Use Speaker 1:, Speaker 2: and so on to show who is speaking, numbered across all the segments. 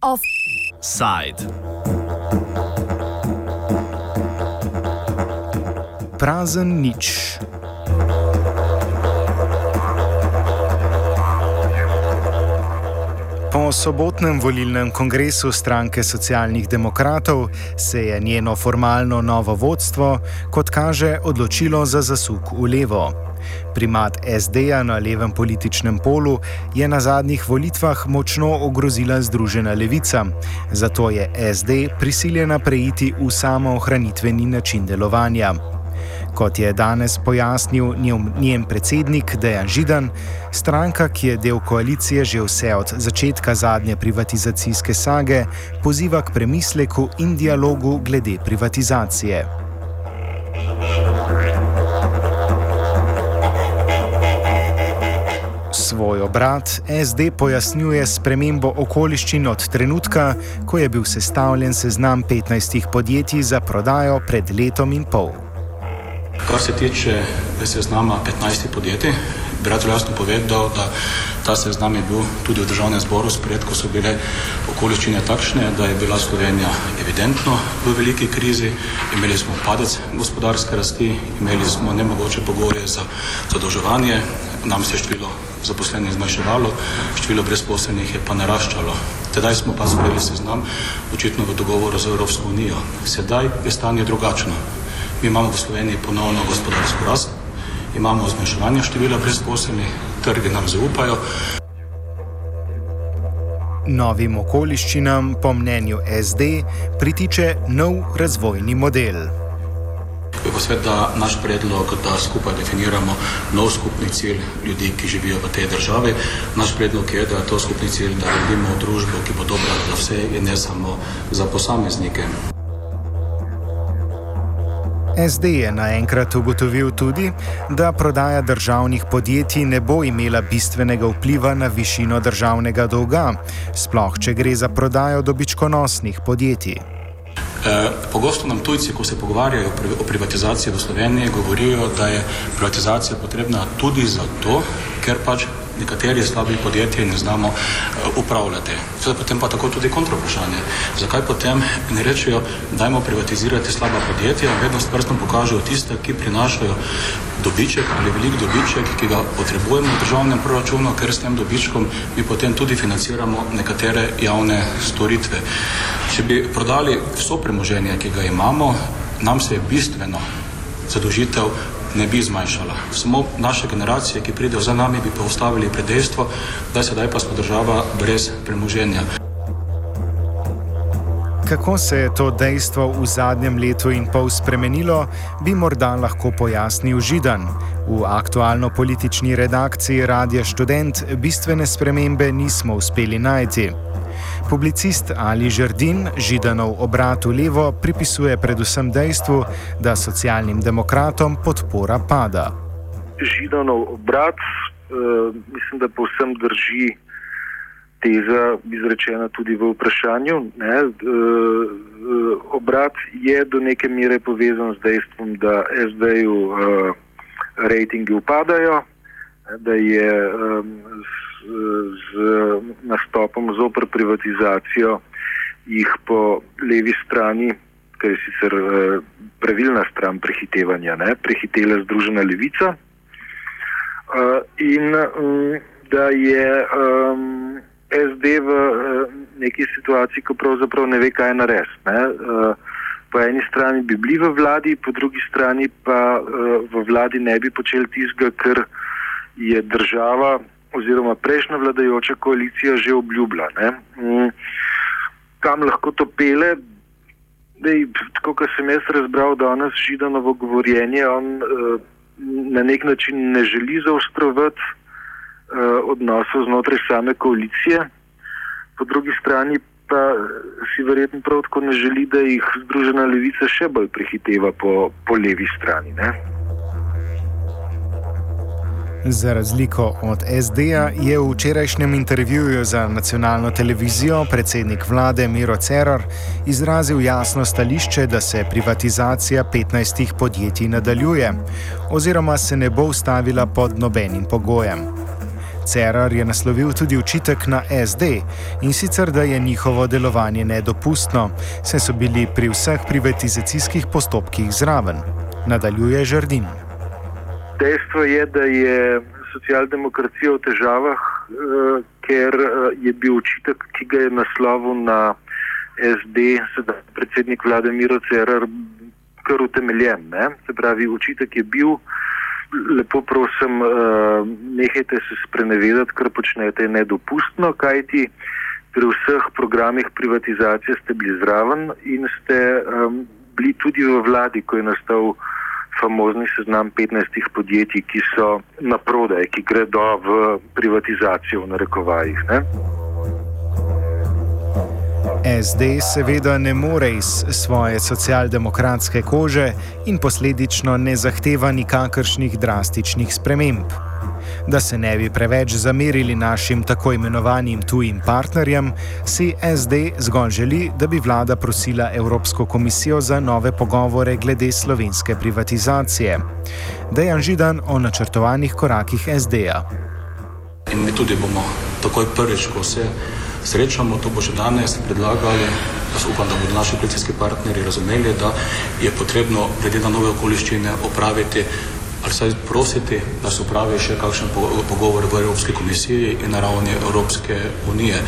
Speaker 1: Offside.
Speaker 2: Prazen nič. Po sobotnem volilnem kongresu stranke socialnih demokratov se je njeno formalno novo vodstvo, kot kaže, odločilo za zasuk v levo. Primat SD-ja na levem političnem polu je na zadnjih volitvah močno ogrozila Združena levica, zato je SD prisiljena preiti v samoohranitveni način delovanja. Kot je danes pojasnil njen predsednik Dejan Židan, stranka, ki je del koalicije že vse od začetka zadnje privatizacijske sage, poziva k premisleku in dialogu glede privatizacije. Svoj obrat SD pojasnjuje spremembo okoliščin od trenutka, ko je bil sestavljen seznam 15 podjetij za prodajo pred letom in pol.
Speaker 3: Kar se tiče seznama 15 podjetij, bi rad jasno povedal, da ta seznam je bil tudi v državnem zboru sprejet, ko so bile okoliščine takšne, da je bila Slovenija evidentno v veliki krizi, imeli smo padec gospodarske rasti, imeli smo nemogoče pogoje za zadolževanje, nam se je število zaposlenih zmanjševalo, število brezposelnih je pa naraščalo. Tedaj smo pa sprejeli seznam, očitno v dogovoru z Evropsko unijo. Sedaj je stanje drugačno. Mi imamo v Sloveniji ponovno gospodarsko rast, imamo zmanjševanje števila brezposelnih, trgi nam zaupajo.
Speaker 2: Novim okoliščinam, po mnenju SD, pritiče nov razvojni model.
Speaker 3: Je pa svet, da naš predlog, da skupaj definiramo nov skupni cilj ljudi, ki živijo v tej državi. Naš predlog je, da je to skupni cilj, da gradimo družbo, ki bo dobra za vse in ne samo za posameznike.
Speaker 2: SD je naenkrat ugotovil tudi, da prodaja državnih podjetij ne bo imela bistvenega vpliva na višino državnega dolga, sploh če gre za prodajo dobičkonosnih podjetij.
Speaker 3: E, pogosto nam tujci, ko se pogovarjajo o privatizaciji v Sloveniji, govorijo, da je privatizacija potrebna tudi zato, ker pač nekateri slabi podjetji ne znamo uh, upravljati. Zdaj potem pa tako tudi kontrovprašanje. Zakaj potem ne rečejo, dajmo privatizirati slaba podjetja, vedno s prstom pokažejo tiste, ki prinašajo dobiček ali velik dobiček, ki ga potrebujemo v državnem proračunu, ker s tem dobičkom mi potem tudi financiramo nekatere javne storitve. Če bi prodali vso premoženje, ki ga imamo, nam se je bistveno zadožitev ne bi zmanjšala. Samo naše generacije, ki pridejo za nami, bi pa ustavili pred dejstvo, da sedaj pa smo država brez premoženja.
Speaker 2: Kako se je to dejstvo v zadnjem letu in pol spremenilo, bi morda lahko pojasnil Židan. V aktualno politični redakciji Radia Student bistvene spremembe nismo uspeli najti. Publicist Ali Žrdin Židanov obrat v levo pripisuje predvsem dejstvu, da socialnim demokratom podpora pada.
Speaker 4: Židanov obrat, uh, mislim, da povsem drži teza, izrečena tudi v vprašanju. Ne, uh, obrat je do neke mere povezan z dejstvom, da SD-ju uh, rejtingi upadajo, da je um, z nastopom zopr privatizacijo jih po levi strani, kar je sicer eh, pravilna stran prehitevanja, ne, prehitela Združena levica uh, in um, da je um, SD v uh, neki situaciji, ko pravzaprav ne ve, kaj narediti. Uh, po eni strani bi bili v vladi, po drugi strani pa v vladi ne bi počeli tistega, kar je država oziroma prejšnja vladajoča koalicija že obljubila. Mm, kam lahko to pele? Dej, tako kot sem jaz razbral danes Židanovo govorjenje, on uh, na nek način ne želi zaostrovati uh, odnosov znotraj same koalicije, po drugi strani pa si verjetno prav tako ne želi, da jih Združena levica še bolj prehiteva po, po levi strani. Ne?
Speaker 2: Za razliko od SD-ja je v včerajšnjem intervjuju za nacionalno televizijo predsednik vlade Miro Cerar izrazil jasno stališče, da se privatizacija 15 podjetij nadaljuje oziroma se ne bo ustavila pod nobenim pogojem. Cerar je naslovil tudi učitek na SD in sicer, da je njihovo delovanje nedopustno, saj so bili pri vseh privatizacijskih postopkih zraven. Nadaljuje Žrdin.
Speaker 4: Dejstvo je, da je socialdemokracija v težavah, eh, ker eh, je bil očitek, ki ga je naslovil na SD, sedaj predsednik vlade Miro Cerar, kar utemeljen. Ne? Se pravi, očitek je bil, lepo prosim, eh, nehajte se sprenevedati, kar počnete, nedopustno, kajti pri vseh programih privatizacije ste bili zraven in ste um, bili tudi v vladi, ko je nastal famozni seznam 15 podjetij, ki so na prodaj, ki gredo v privatizacijo, v narekovajih. Ne?
Speaker 2: SD seveda ne more iz svoje socialdemokratske kože in posledično ne zahteva nikakršnih drastičnih sprememb. Da se ne bi preveč zamerili našim tako imenovanim tujim partnerjem, si SD zgolj želi, da bi vlada prosila Evropsko komisijo za nove pogovore glede slovenske privatizacije. Dejan Židan o načrtovanih korakih SD-ja.
Speaker 3: In mi tudi bomo takoj prvič, ko se srečamo, to bo že danes predlagali, da upam, da bodo naši koalicijski partnerji razumeli, da je potrebno glede na nove okoliščine opraviti ali saj prositi, da se upravi še kakšen pogovor v Evropski komisiji in na ravni Evropske unije.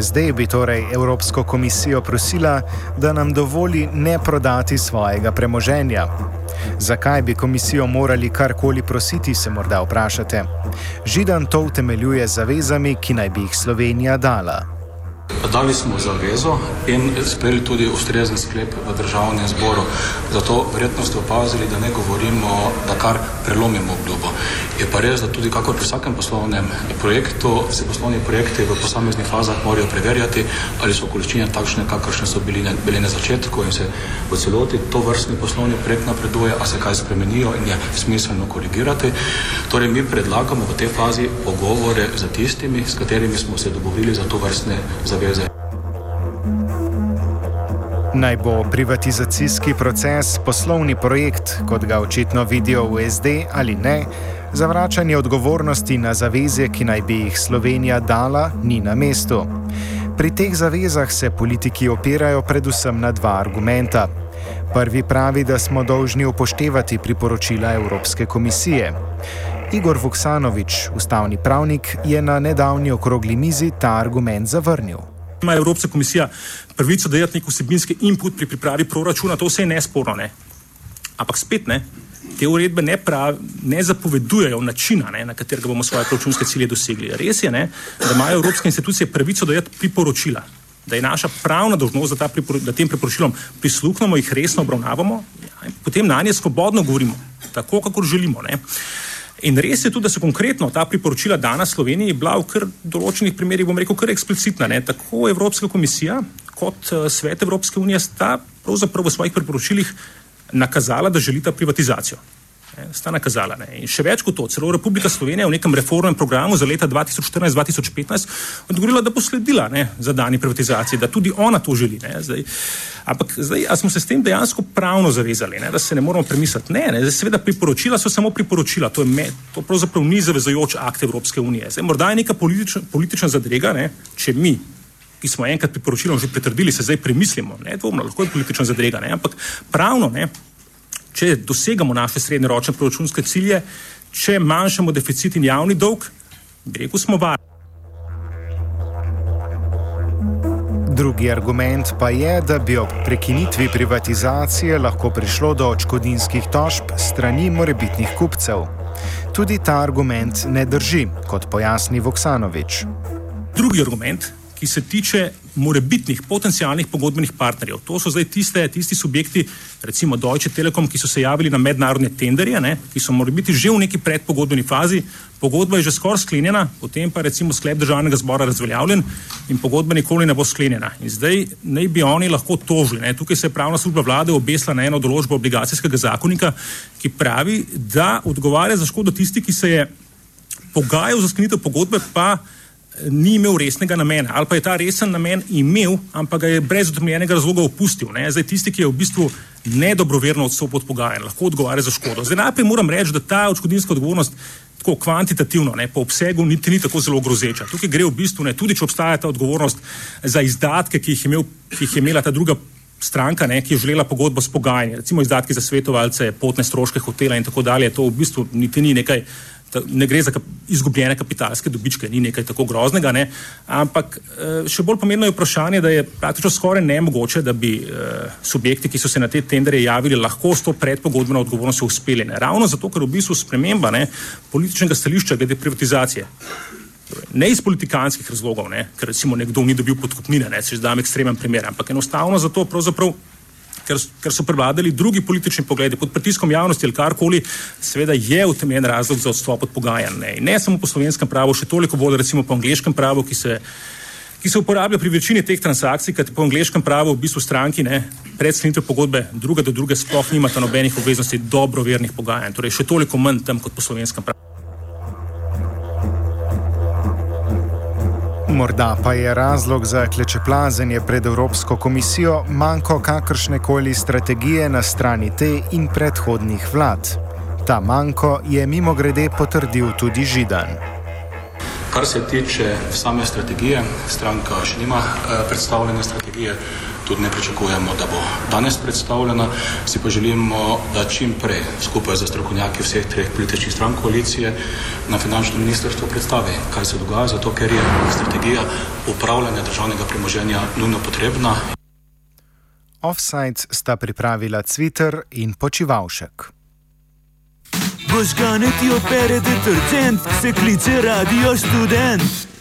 Speaker 2: SD bi torej Evropsko komisijo prosila, da nam dovoli ne prodati svojega premoženja. Zakaj bi komisijo morali karkoli prositi, se morda vprašate. Židan to utemeljuje z zavezami, ki naj bi jih Slovenija dala.
Speaker 3: Dali smo zavezo in sprejeli tudi ustrezen sklep v državnem zboru. Zato verjetno ste opazili, da ne govorimo, da kar prelomimo obdobje. Je pa res, da tudi kako pri vsakem poslovnem projektu, se poslovni projekti v posameznih fazah morajo preverjati, ali so količine takšne, kakršne so bili, ne, bili na začetku in se v celoti to vrstni poslovni projekt napreduje, a se kaj spremenijo in je smiselno korigirati. Torej mi predlagamo v tej fazi pogovore z tistimi, s katerimi smo se dogovorili za to vrstne zaveze zaveze.
Speaker 2: Naj bo privatizacijski proces poslovni projekt, kot ga očitno vidijo v SD ali ne, zavračanje odgovornosti na zaveze, ki naj bi jih Slovenija dala, ni na mestu. Pri teh zavezah se politiki opirajo predvsem na dva argumenta. Prvi pravi, da smo dolžni upoštevati priporočila Evropske komisije. Igor Vuksanovič, ustavni pravnik, je na nedavni okrogli mizi ta argument zavrnil
Speaker 5: ima Evropska komisija pravico dajati nek vsebinski input pri pripravi proračuna, to vse je nesporno. Ne? Ampak spet ne, te uredbe ne, prav, ne zapovedujejo načina, ne, na katerega bomo svoje proračunske cilje dosegli. Res je, ne, da imajo evropske institucije pravico dajati priporočila. Da je naša pravna dožnost, da, da tem priporočilom prisluhnemo, jih resno obravnavamo, ja, in potem na nje svobodno govorimo, tako, kako želimo. Ne. In res je tudi, da so konkretno ta priporočila dana Sloveniji bila v kar določenih primerjih, bom rekel, kar eksplicitna. Ne? Tako Evropska komisija kot uh, Svet Evropske unije sta pravzaprav v svojih priporočilih nakazala, da želita privatizacijo sta nakazala. Ne. In še več kot to, celo Republika Slovenija v nekem reformnem programu za leta 2014-2015 odgovorila, da bo sledila ne, za dani privatizaciji, da tudi ona to želi. Ne, zdaj. Ampak zdaj, smo se s tem dejansko pravno zavezali, ne, da se ne moramo premisliti? Ne, ne zdaj, seveda priporočila so samo priporočila, to, je me, to pravzaprav ni zavezojoč akt Evropske unije. Zdaj, morda je neka politična, politična zadrega, ne, če mi ki smo enkrat priporočilom že pritrdili, se zdaj premislimo. Ne, dvomno, lahko je politična zadrega, ne, ampak pravno ne, če dosegamo naše srednjeročne proračunske cilje, če manjšamo deficit in javni dolg, bi rekel, smo varni.
Speaker 2: Drugi argument pa je, da bi ob prekinitvi privatizacije lahko prišlo do očkodinskih tožb strani morebitnih kupcev. Tudi ta argument ne drži, kot pojasni Voksanovič.
Speaker 5: Drugi argument, ki se tiče morebitnih potencijalnih pogodbenih partnerjev. To so zdaj tiste, tisti subjekti, recimo Deutsche Telekom, ki so se javili na mednarodne tenderje, ne, ki so morebiti že v neki predpogodbeni fazi, pogodba je že skoraj sklenjena, potem pa recimo sklep državnega zbora razveljavljen in pogodba nikoli ne bo sklenjena. In zdaj naj bi oni lahko tožili. Ne. Tukaj se je pravna služba vlade obesla na eno določbo obligacijskega zakonika, ki pravi, da odgovarja za škodo tisti, ki se je pogajal za sklenitev pogodbe, pa ni imel resnega namena, ali pa je ta resen namen imel, ampak ga je brez utemeljenega razloga opustil. Ne? Zdaj, tisti, ki je v bistvu nedobroverno odstopil od pogajanj, lahko odgovarja za škodo. Zdaj, najprej moram reči, da ta odškodninska odgovornost tako kvantitativno, ne, po obsegu, niti ni tako zelo grozeča. Tukaj gre v bistvu ne, tudi, če obstaja ta odgovornost za izdatke, ki jih, imel, ki jih je imela ta druga stranka, ne, ki je želela pogodbo s pogajanji, recimo izdatki za svetovalce, potne stroške hotela in tako dalje, to v bistvu niti ni nekaj ne gre za kap, izgubljene kapitalske dobičke, ni nekaj tako groznega, ne? ampak eh, še bolj pomembno je vprašanje, da je praktično skoraj nemogoče, da bi eh, subjekti, ki so se na te tendere javili, lahko s to predpogodbeno odgovornostjo uspeli. Ne? Ravno zato, ker v bistvu sprememba ne, političnega stališča glede privatizacije. Torej, ne iz politikanskih razlogov, ne, ker recimo nekdo ni dobil podkupnine, ne, če zdaj dam ekstremen primer, ampak enostavno zato, pravzaprav ker, ker so prevladali drugi politični pogledi pod pritiskom javnosti ali karkoli, seveda je utemeljen razlog za odstop od pogajanj. Ne. ne samo po slovenskem pravu, še toliko bolj recimo po angliškem pravu, ki se, ki se uporablja pri večini teh transakcij, kajti po angliškem pravu v bistvu stranki ne, pred sklenitev pogodbe druga do druge sploh nimata nobenih obveznosti dobrovernih pogajanj. Torej še toliko manj tam kot po slovenskem pravu.
Speaker 2: Morda pa je razlog za klečeplazenje pred Evropsko komisijo manjko kakršne koli strategije na strani te in predhodnih vlad. Ta manjko je mimo grede potrdil tudi Židan.
Speaker 3: Kar se tiče same strategije, stranka še nima eh, predstavljene strategije tudi ne pričakujemo, da bo danes predstavljena. Si pa želimo, da čim prej skupaj z strokovnjaki vseh treh političnih strank koalicije na finančnem ministrstvu predstavi, kaj se dogaja, zato ker je strategija upravljanja državnega premoženja nujno potrebna.
Speaker 2: Offside sta pripravila Twitter in počivalšek.
Speaker 6: Božgane ti opere detergent, se kliče radio študent.